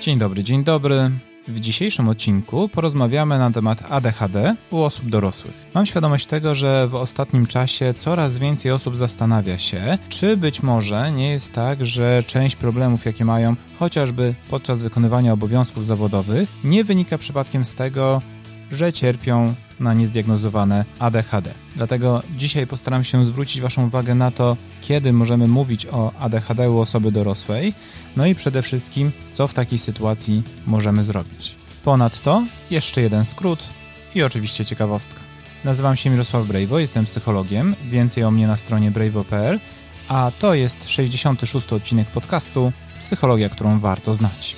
Dzień dobry, dzień dobry. W dzisiejszym odcinku porozmawiamy na temat ADHD u osób dorosłych. Mam świadomość tego, że w ostatnim czasie coraz więcej osób zastanawia się, czy być może nie jest tak, że część problemów, jakie mają chociażby podczas wykonywania obowiązków zawodowych, nie wynika przypadkiem z tego, że cierpią na niezdiagnozowane ADHD. Dlatego dzisiaj postaram się zwrócić Waszą uwagę na to, kiedy możemy mówić o ADHD u osoby dorosłej, no i przede wszystkim, co w takiej sytuacji możemy zrobić. Ponadto jeszcze jeden skrót i oczywiście ciekawostka. Nazywam się Mirosław Brejwo, jestem psychologiem, więcej o mnie na stronie brejwo.pl, a to jest 66. odcinek podcastu Psychologia, którą warto znać.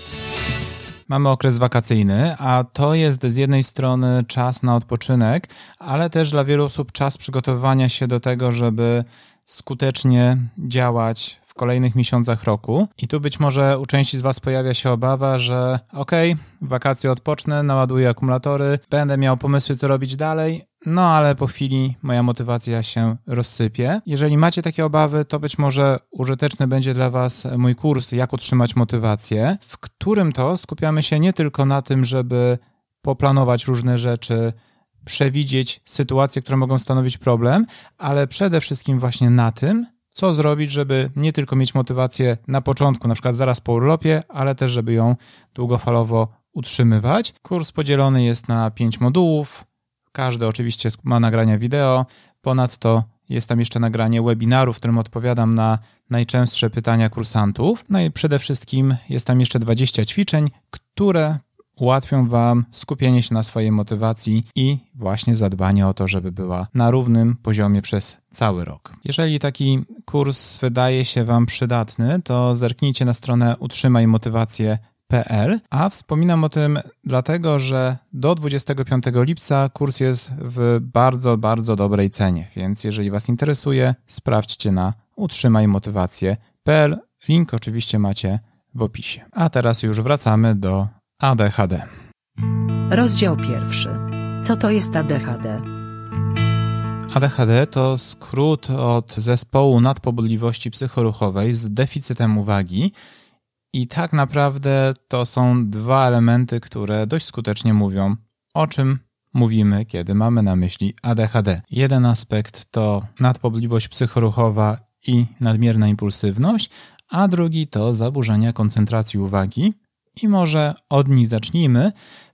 Mamy okres wakacyjny, a to jest z jednej strony czas na odpoczynek, ale też dla wielu osób czas przygotowywania się do tego, żeby skutecznie działać w kolejnych miesiącach roku. I tu być może u części z Was pojawia się obawa, że okej, okay, wakacje odpocznę, naładuję akumulatory, będę miał pomysły, co robić dalej, no ale po chwili moja motywacja się rozsypie. Jeżeli macie takie obawy, to być może użyteczny będzie dla Was mój kurs Jak utrzymać motywację, w którym to skupiamy się nie tylko na tym, żeby poplanować różne rzeczy, przewidzieć sytuacje, które mogą stanowić problem, ale przede wszystkim właśnie na tym, co zrobić, żeby nie tylko mieć motywację na początku, na przykład zaraz po urlopie, ale też, żeby ją długofalowo utrzymywać. Kurs podzielony jest na pięć modułów. Każdy oczywiście ma nagrania wideo. Ponadto jest tam jeszcze nagranie webinaru, w którym odpowiadam na najczęstsze pytania kursantów. No i przede wszystkim jest tam jeszcze 20 ćwiczeń, które ułatwią Wam skupienie się na swojej motywacji i właśnie zadbanie o to, żeby była na równym poziomie przez cały rok. Jeżeli taki kurs wydaje się Wam przydatny, to zerknijcie na stronę Utrzymaj A wspominam o tym dlatego, że do 25 lipca kurs jest w bardzo, bardzo dobrej cenie, więc jeżeli Was interesuje, sprawdźcie na utrzymajmotywację.pl. Link oczywiście macie w opisie. A teraz już wracamy do ADHD. Rozdział pierwszy. Co to jest ADHD? ADHD to skrót od zespołu nadpobudliwości psychoruchowej z deficytem uwagi. I tak naprawdę to są dwa elementy, które dość skutecznie mówią, o czym mówimy, kiedy mamy na myśli ADHD. Jeden aspekt to nadpobudliwość psychoruchowa i nadmierna impulsywność, a drugi to zaburzenia koncentracji uwagi, i może od nich zacznijmy,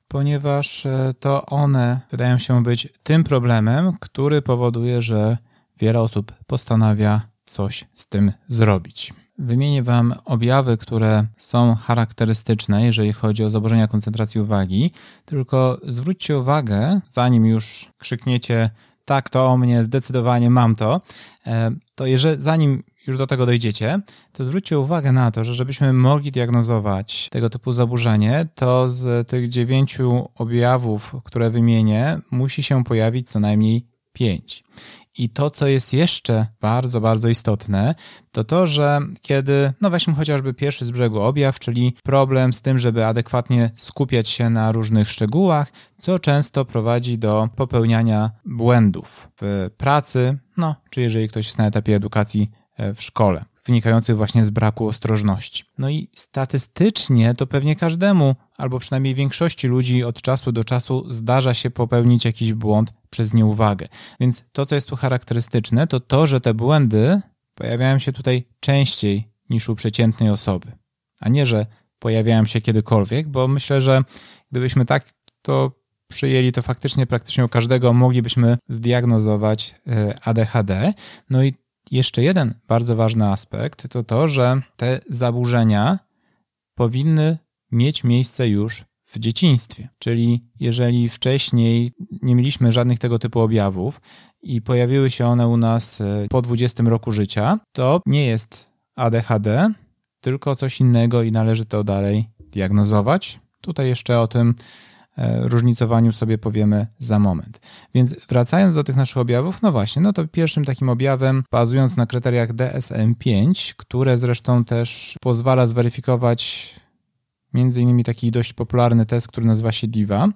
ponieważ e, to one wydają się być tym problemem, który powoduje, że wiele osób postanawia coś z tym zrobić. Wymienię Wam objawy, które są charakterystyczne, jeżeli chodzi o zaburzenia koncentracji uwagi, tylko zwróćcie uwagę, zanim już krzykniecie tak, to o mnie, zdecydowanie mam to, e, to jeżeli, zanim już do tego dojdziecie, to zwróćcie uwagę na to, że żebyśmy mogli diagnozować tego typu zaburzenie, to z tych dziewięciu objawów, które wymienię, musi się pojawić co najmniej pięć. I to, co jest jeszcze bardzo, bardzo istotne, to to, że kiedy, no weźmy chociażby pierwszy z brzegu objaw, czyli problem z tym, żeby adekwatnie skupiać się na różnych szczegółach, co często prowadzi do popełniania błędów w pracy, no, czy jeżeli ktoś jest na etapie edukacji E, w szkole, wynikających właśnie z braku ostrożności. No i statystycznie to pewnie każdemu, albo przynajmniej większości ludzi od czasu do czasu zdarza się popełnić jakiś błąd przez nieuwagę. Więc to, co jest tu charakterystyczne, to to, że te błędy pojawiają się tutaj częściej niż u przeciętnej osoby, a nie, że pojawiają się kiedykolwiek, bo myślę, że gdybyśmy tak to przyjęli, to faktycznie praktycznie u każdego moglibyśmy zdiagnozować e, ADHD. No i jeszcze jeden bardzo ważny aspekt to to, że te zaburzenia powinny mieć miejsce już w dzieciństwie. Czyli jeżeli wcześniej nie mieliśmy żadnych tego typu objawów i pojawiły się one u nas e, po 20 roku życia, to nie jest ADHD, tylko coś innego i należy to dalej diagnozować. Tutaj jeszcze o tym E, różnicowaniu sobie powiemy za moment. Więc wracając do tych naszych objawów, no właśnie, no to pierwszym takim objawem, bazując na kryteriach DSM-5, które zresztą też pozwala zweryfikować między innymi taki dość popularny test, który nazywa się DIVA,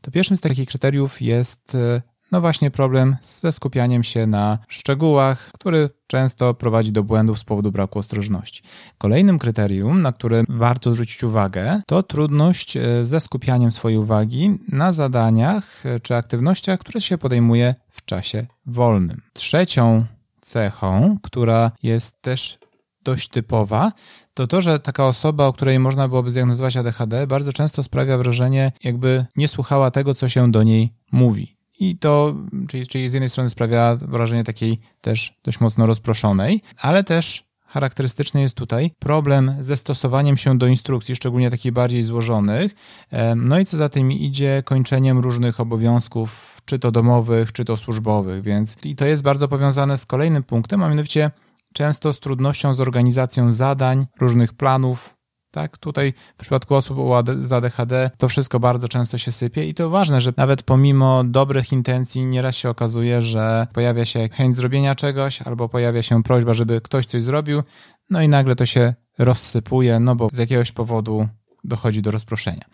to pierwszym z takich kryteriów jest e, no właśnie problem ze skupianiem się na szczegółach, który często prowadzi do błędów z powodu braku ostrożności. Kolejnym kryterium, na które warto zwrócić uwagę, to trudność e, ze skupianiem swojej uwagi na zadaniach e, czy aktywnościach, które się podejmuje w czasie wolnym. Trzecią cechą, która jest też dość typowa, to to, że taka osoba, o której można byłoby zdiagnozować ADHD, bardzo często sprawia wrażenie, jakby nie słuchała tego, co się do niej mówi. I to, czyli, czyli z jednej strony sprawia wrażenie takiej też dość mocno rozproszonej, ale też charakterystyczny jest tutaj problem ze stosowaniem się do instrukcji, szczególnie takich bardziej złożonych. No i co za tym idzie, kończeniem różnych obowiązków, czy to domowych, czy to służbowych, więc i to jest bardzo powiązane z kolejnym punktem, a mianowicie często z trudnością z organizacją zadań, różnych planów, tak? Tutaj w przypadku osób z ADHD to wszystko bardzo często się sypie i to ważne, że nawet pomimo dobrych intencji nieraz się okazuje, że pojawia się chęć zrobienia czegoś albo pojawia się prośba, żeby ktoś coś zrobił, no i nagle to się rozsypuje, no bo z jakiegoś powodu dochodzi do rozproszenia.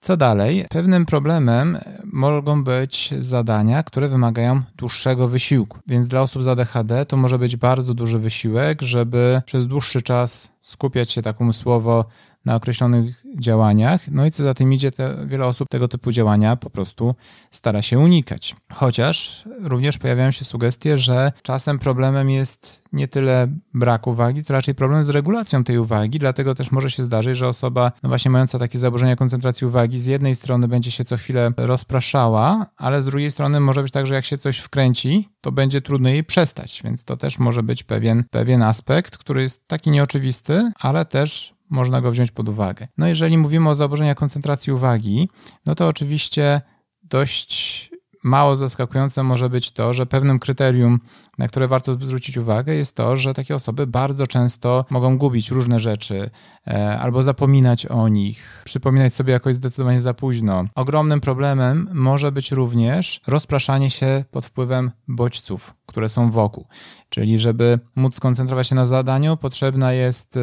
Co dalej? Pewnym problemem mogą być zadania, które wymagają dłuższego wysiłku. Więc dla osób z ADHD to może być bardzo duży wysiłek, żeby przez dłuższy czas skupiać się tak umysłowo na określonych działaniach. No i co za tym idzie, te, wiele osób tego typu działania po prostu stara się unikać. Chociaż również pojawiają się sugestie, że czasem problemem jest nie tyle brak uwagi, to raczej problem z regulacją tej uwagi, dlatego też może się zdarzyć, że osoba no właśnie mająca takie zaburzenia koncentracji uwagi z jednej strony będzie się co chwilę rozpraszała, ale z drugiej strony może być tak, że jak się coś wkręci, to będzie trudno jej przestać, więc to też może być pewien, pewien aspekt, który jest taki nieoczywisty, ale też można go wziąć pod uwagę. No jeżeli mówimy o zaburzeniach koncentracji uwagi, no to oczywiście dość mało zaskakujące może być to, że pewnym kryterium, na które warto zwrócić uwagę, jest to, że takie osoby bardzo często mogą gubić różne rzeczy e, albo zapominać o nich, przypominać sobie jakoś zdecydowanie za późno. Ogromnym problemem może być również rozpraszanie się pod wpływem bodźców, które są wokół. Czyli, żeby móc skoncentrować się na zadaniu, potrzebna jest e,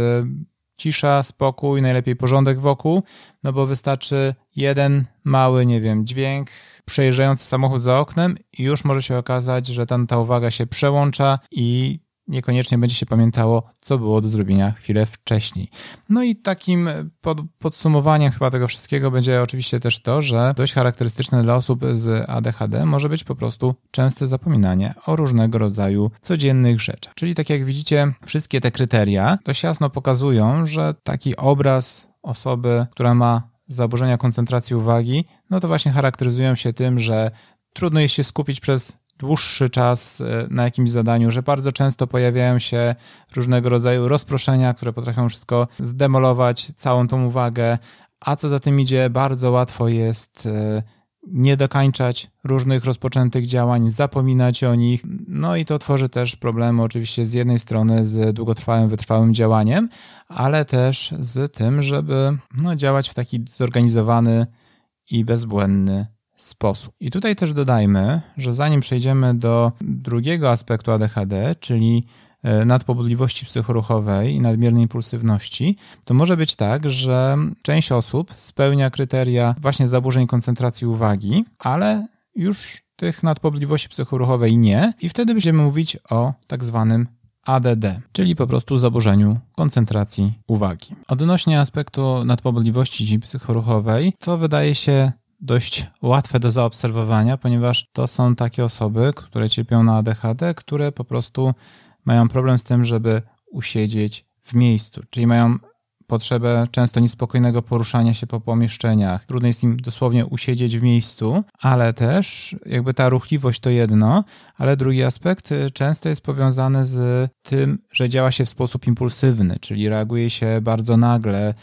cisza, spokój, najlepiej porządek wokół, no bo wystarczy jeden mały, nie wiem, dźwięk, przejeżdżający samochód za oknem i już może się okazać, że tam ta uwaga się przełącza i niekoniecznie będzie się pamiętało, co było do zrobienia chwilę wcześniej. No i takim pod, podsumowaniem chyba tego wszystkiego będzie oczywiście też to, że dość charakterystyczne dla osób z ADHD może być po prostu częste zapominanie o różnego rodzaju codziennych rzeczach. Czyli tak jak widzicie, wszystkie te kryteria dość jasno pokazują, że taki obraz osoby, która ma zaburzenia koncentracji uwagi, no to właśnie charakteryzują się tym, że trudno jest się skupić przez dłuższy czas e, na jakimś zadaniu, że bardzo często pojawiają się różnego rodzaju rozproszenia, które potrafią wszystko zdemolować, całą tą uwagę, a co za tym idzie, bardzo łatwo jest e, nie dokańczać różnych rozpoczętych działań, zapominać o nich. No i to tworzy też problemy oczywiście z jednej strony z długotrwałym, wytrwałym działaniem, ale też z tym, żeby no, działać w taki zorganizowany i bezbłędny sposób. I tutaj też dodajmy, że zanim przejdziemy do drugiego aspektu ADHD, czyli e, nadpobudliwości psychoruchowej i nadmiernej impulsywności, to może być tak, że część osób spełnia kryteria właśnie zaburzeń koncentracji uwagi, ale już tych nadpobudliwości psychoruchowej nie i wtedy będziemy mówić o tak zwanym ADD, czyli po prostu zaburzeniu koncentracji uwagi. Odnośnie aspektu nadpobudliwości psychoruchowej, to wydaje się dość łatwe do zaobserwowania, ponieważ to są takie osoby, które cierpią na ADHD, które po prostu mają problem z tym, żeby usiedzieć w miejscu, czyli mają potrzebę często niespokojnego poruszania się po pomieszczeniach. Trudno jest im dosłownie usiedzieć w miejscu, ale też jakby ta ruchliwość to jedno, ale drugi aspekt często jest powiązany z tym, że działa się w sposób impulsywny, czyli reaguje się bardzo nagle,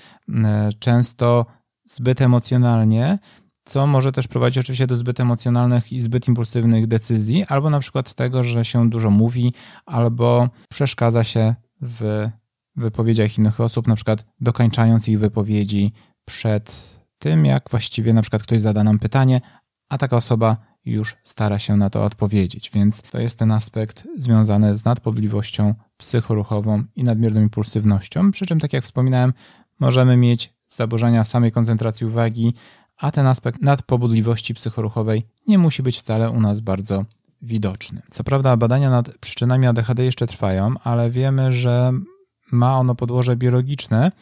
często zbyt emocjonalnie co może też prowadzić oczywiście do zbyt emocjonalnych i zbyt impulsywnych decyzji, albo na przykład tego, że się dużo mówi, albo przeszkadza się w wypowiedziach innych osób, na przykład dokończając ich wypowiedzi przed tym, jak właściwie na przykład ktoś zada nam pytanie, a taka osoba już stara się na to odpowiedzieć. Więc to jest ten aspekt związany z nadpobliwością psychoruchową i nadmierną impulsywnością. Przy czym, tak jak wspominałem, możemy mieć zaburzenia samej koncentracji uwagi, a ten aspekt nadpobudliwości psychoruchowej nie musi być wcale u nas bardzo widoczny. Co prawda badania nad przyczynami ADHD jeszcze trwają, ale wiemy, że ma ono podłoże biologiczne,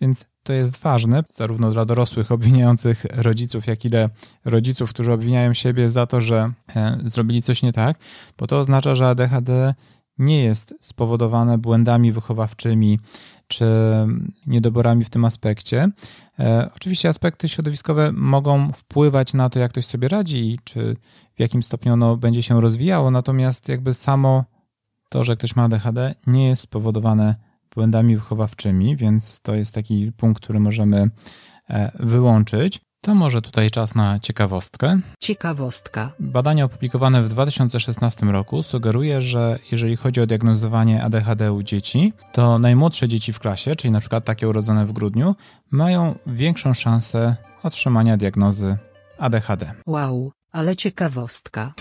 więc to jest ważne, zarówno dla dorosłych obwiniających rodziców, jak i dla rodziców, którzy obwiniają siebie za to, że e, zrobili coś nie tak, bo to oznacza, że ADHD nie jest spowodowane błędami wychowawczymi czy niedoborami w tym aspekcie. E, oczywiście aspekty środowiskowe mogą wpływać na to, jak ktoś sobie radzi i czy w jakim stopniu ono będzie się rozwijało, natomiast jakby samo to, że ktoś ma ADHD, nie jest spowodowane błędami wychowawczymi, więc to jest taki punkt, który możemy e, wyłączyć. To może tutaj czas na ciekawostkę. Ciekawostka. Badanie opublikowane w 2016 roku sugeruje, że jeżeli chodzi o diagnozowanie ADHD u dzieci, to najmłodsze dzieci w klasie, czyli na przykład takie urodzone w grudniu, mają większą szansę otrzymania diagnozy ADHD. Wow, ale ciekawostka.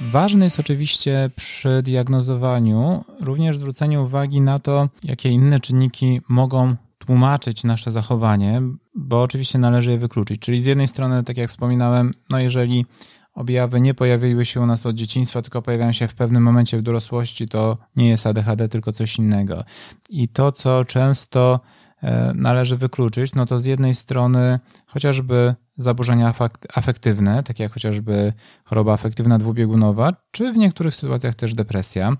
Ważne jest oczywiście przy diagnozowaniu również zwrócenie uwagi na to, jakie inne czynniki mogą tłumaczyć nasze zachowanie, bo oczywiście należy je wykluczyć. Czyli z jednej strony, tak jak wspominałem, no jeżeli objawy nie pojawiły się u nas od dzieciństwa, tylko pojawiają się w pewnym momencie w dorosłości, to nie jest ADHD, tylko coś innego. I to, co często e, należy wykluczyć, no to z jednej strony chociażby zaburzenia afektywne, takie jak chociażby choroba afektywna dwubiegunowa, czy w niektórych sytuacjach też depresja.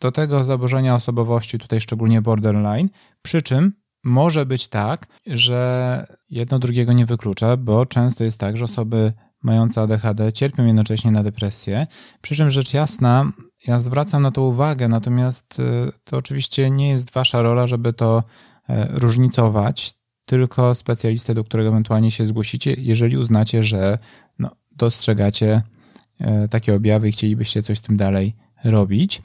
Do tego zaburzenia osobowości, tutaj szczególnie borderline, przy czym może być tak, że jedno drugiego nie wyklucza, bo często jest tak, że osoby mające ADHD cierpią jednocześnie na depresję. Przy czym rzecz jasna, ja zwracam na to uwagę, natomiast y, to oczywiście nie jest wasza rola, żeby to e, różnicować, tylko specjalistę, do którego ewentualnie się zgłosicie, jeżeli uznacie, że no, dostrzegacie e, takie objawy i chcielibyście coś z tym dalej robić.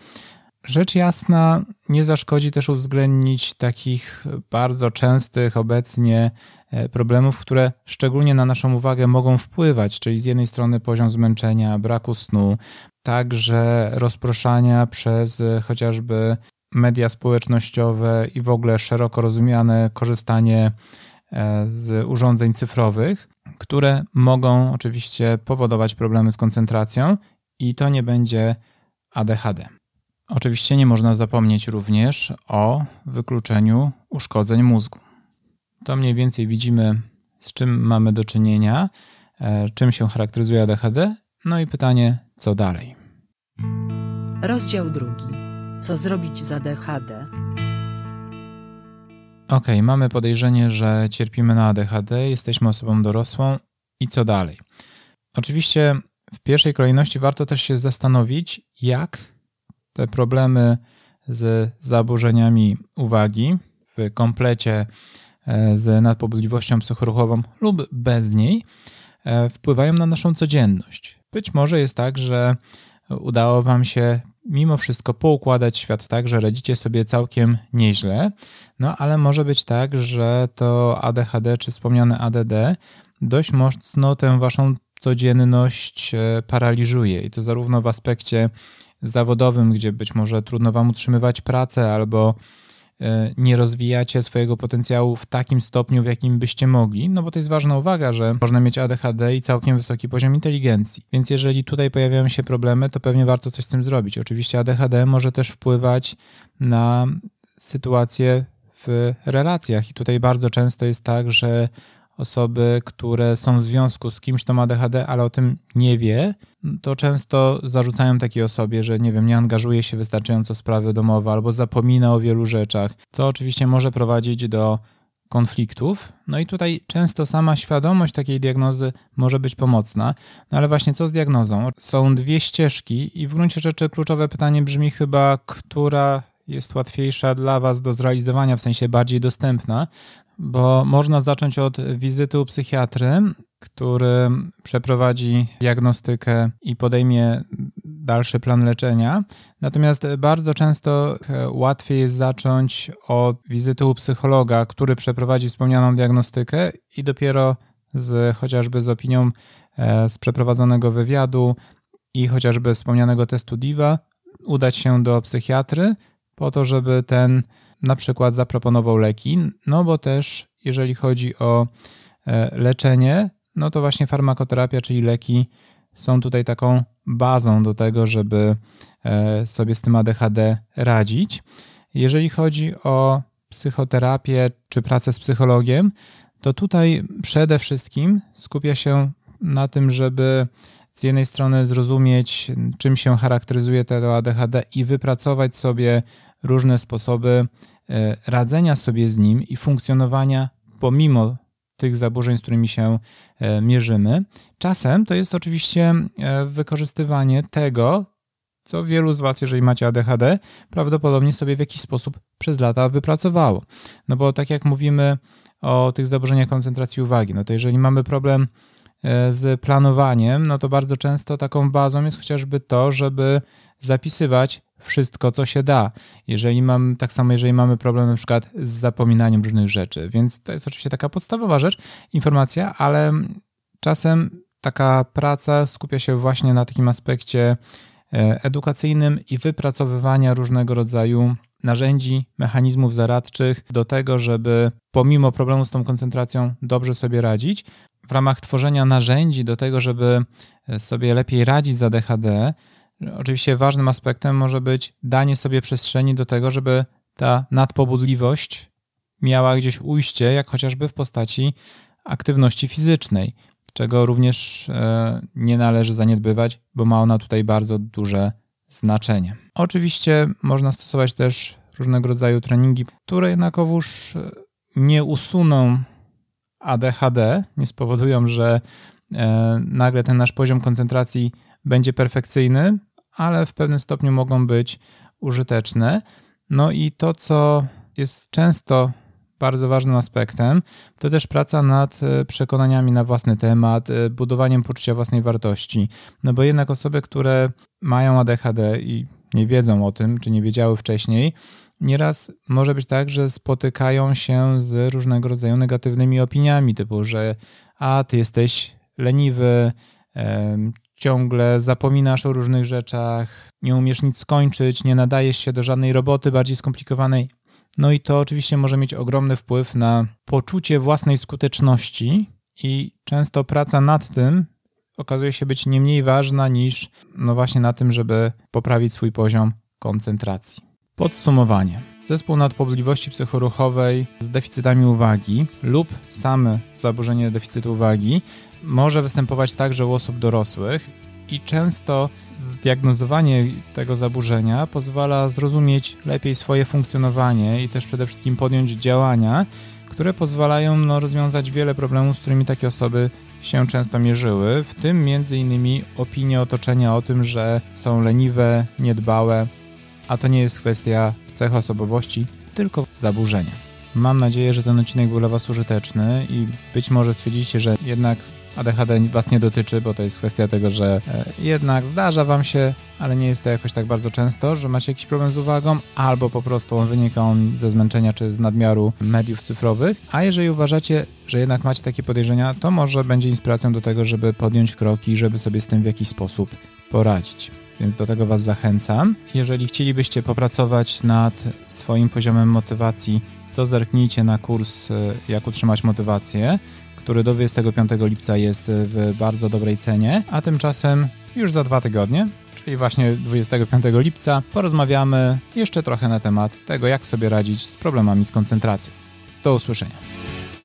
Rzecz jasna, nie zaszkodzi też uwzględnić takich bardzo częstych obecnie e, problemów, które szczególnie na naszą uwagę mogą wpływać, czyli z jednej strony poziom zmęczenia, braku snu, także rozproszania przez chociażby media społecznościowe i w ogóle szeroko rozumiane korzystanie e, z urządzeń cyfrowych, które mogą oczywiście powodować problemy z koncentracją i to nie będzie ADHD. Oczywiście nie można zapomnieć również o wykluczeniu uszkodzeń mózgu. To mniej więcej widzimy, z czym mamy do czynienia, e, czym się charakteryzuje ADHD, no i pytanie, co dalej. Rozdział drugi. Co zrobić z ADHD? Ok, mamy podejrzenie, że cierpimy na ADHD, jesteśmy osobą dorosłą i co dalej? Oczywiście w pierwszej kolejności warto też się zastanowić, jak te problemy z zaburzeniami uwagi w komplecie e, z nadpobudliwością psychoruchową lub bez niej e, wpływają na naszą codzienność. Być może jest tak, że udało Wam się mimo wszystko poukładać świat tak, że radzicie sobie całkiem nieźle, no ale może być tak, że to ADHD czy wspomniane ADD dość mocno tę Waszą codzienność e, paraliżuje i to zarówno w aspekcie zawodowym, gdzie być może trudno Wam utrzymywać pracę albo e, nie rozwijacie swojego potencjału w takim stopniu, w jakim byście mogli, no bo to jest ważna uwaga, że można mieć ADHD i całkiem wysoki poziom inteligencji. Więc jeżeli tutaj pojawiają się problemy, to pewnie warto coś z tym zrobić. Oczywiście ADHD może też wpływać na sytuację w relacjach i tutaj bardzo często jest tak, że osoby, które są w związku z kimś, kto ma ADHD, ale o tym nie wie, to często zarzucają takiej osobie, że nie wiem, nie angażuje się wystarczająco w sprawy domowe albo zapomina o wielu rzeczach, co oczywiście może prowadzić do konfliktów. No i tutaj często sama świadomość takiej diagnozy może być pomocna. No ale właśnie co z diagnozą? Są dwie ścieżki i w gruncie rzeczy kluczowe pytanie brzmi chyba, która jest łatwiejsza dla Was do zrealizowania, w sensie bardziej dostępna bo można zacząć od wizyty u psychiatry, który przeprowadzi diagnostykę i podejmie dalszy plan leczenia. Natomiast bardzo często łatwiej jest zacząć od wizyty u psychologa, który przeprowadzi wspomnianą diagnostykę i dopiero z chociażby z opinią e, z przeprowadzonego wywiadu i chociażby wspomnianego testu DIVA udać się do psychiatry po to, żeby ten na przykład zaproponował leki, no bo też jeżeli chodzi o e, leczenie, no to właśnie farmakoterapia, czyli leki są tutaj taką bazą do tego, żeby e, sobie z tym ADHD radzić. Jeżeli chodzi o psychoterapię czy pracę z psychologiem, to tutaj przede wszystkim skupia się na tym, żeby z jednej strony zrozumieć, czym się charakteryzuje to ADHD i wypracować sobie różne sposoby e, radzenia sobie z nim i funkcjonowania pomimo tych zaburzeń, z którymi się e, mierzymy. Czasem to jest oczywiście e, wykorzystywanie tego, co wielu z Was, jeżeli macie ADHD, prawdopodobnie sobie w jakiś sposób przez lata wypracowało. No bo tak jak mówimy o tych zaburzeniach koncentracji uwagi, no to jeżeli mamy problem z planowaniem, no to bardzo często taką bazą jest chociażby to, żeby zapisywać wszystko, co się da. Jeżeli mam, tak samo jeżeli mamy problem na przykład z zapominaniem różnych rzeczy, więc to jest oczywiście taka podstawowa rzecz, informacja, ale czasem taka praca skupia się właśnie na takim aspekcie e, edukacyjnym i wypracowywania różnego rodzaju narzędzi, mechanizmów zaradczych do tego, żeby pomimo problemu z tą koncentracją dobrze sobie radzić. W ramach tworzenia narzędzi do tego, żeby e, sobie lepiej radzić z ADHD, Oczywiście ważnym aspektem może być danie sobie przestrzeni do tego, żeby ta nadpobudliwość miała gdzieś ujście, jak chociażby w postaci aktywności fizycznej, czego również e, nie należy zaniedbywać, bo ma ona tutaj bardzo duże znaczenie. Oczywiście można stosować też różnego rodzaju treningi, które jednakowoż e, nie usuną ADHD, nie spowodują, że e, nagle ten nasz poziom koncentracji będzie perfekcyjny, ale w pewnym stopniu mogą być użyteczne. No i to, co jest często bardzo ważnym aspektem, to też praca nad e, przekonaniami na własny temat, e, budowaniem poczucia własnej wartości. No bo jednak osoby, które mają ADHD i nie wiedzą o tym, czy nie wiedziały wcześniej, nieraz może być tak, że spotykają się z różnego rodzaju negatywnymi opiniami, typu, że a ty jesteś leniwy, ciągle zapominasz o różnych rzeczach, nie umiesz nic skończyć, nie nadajesz się do żadnej roboty bardziej skomplikowanej. No i to oczywiście może mieć ogromny wpływ na poczucie własnej skuteczności i często praca nad tym okazuje się być nie mniej ważna niż no właśnie na tym, żeby poprawić swój poziom koncentracji. Podsumowanie. Zespół nadpobudliwości psychoruchowej z deficytami uwagi lub same zaburzenie deficytu uwagi może występować także u osób dorosłych i często zdiagnozowanie tego zaburzenia pozwala zrozumieć lepiej swoje funkcjonowanie i też przede wszystkim podjąć działania, które pozwalają no, rozwiązać wiele problemów, z którymi takie osoby się często mierzyły, w tym innymi opinie otoczenia o tym, że są leniwe, niedbałe, a to nie jest kwestia cech osobowości, tylko zaburzenia. Mam nadzieję, że ten odcinek był dla Was użyteczny i być może stwierdziliście, że jednak ADHD Was nie dotyczy, bo to jest kwestia tego, że e, jednak zdarza Wam się, ale nie jest to jakoś tak bardzo często, że macie jakiś problem z uwagą, albo po prostu wynika on ze zmęczenia czy z nadmiaru mediów cyfrowych. A jeżeli uważacie, że jednak macie takie podejrzenia, to może będzie inspiracją do tego, żeby podjąć kroki, żeby sobie z tym w jakiś sposób poradzić więc do tego Was zachęcam. Jeżeli chcielibyście popracować nad swoim poziomem motywacji, to zerknijcie na kurs e, Jak utrzymać motywację, który do 25 lipca jest w bardzo dobrej cenie, a tymczasem już za dwa tygodnie, czyli właśnie 25 lipca, porozmawiamy jeszcze trochę na temat tego, jak sobie radzić z problemami z koncentracją. Do usłyszenia.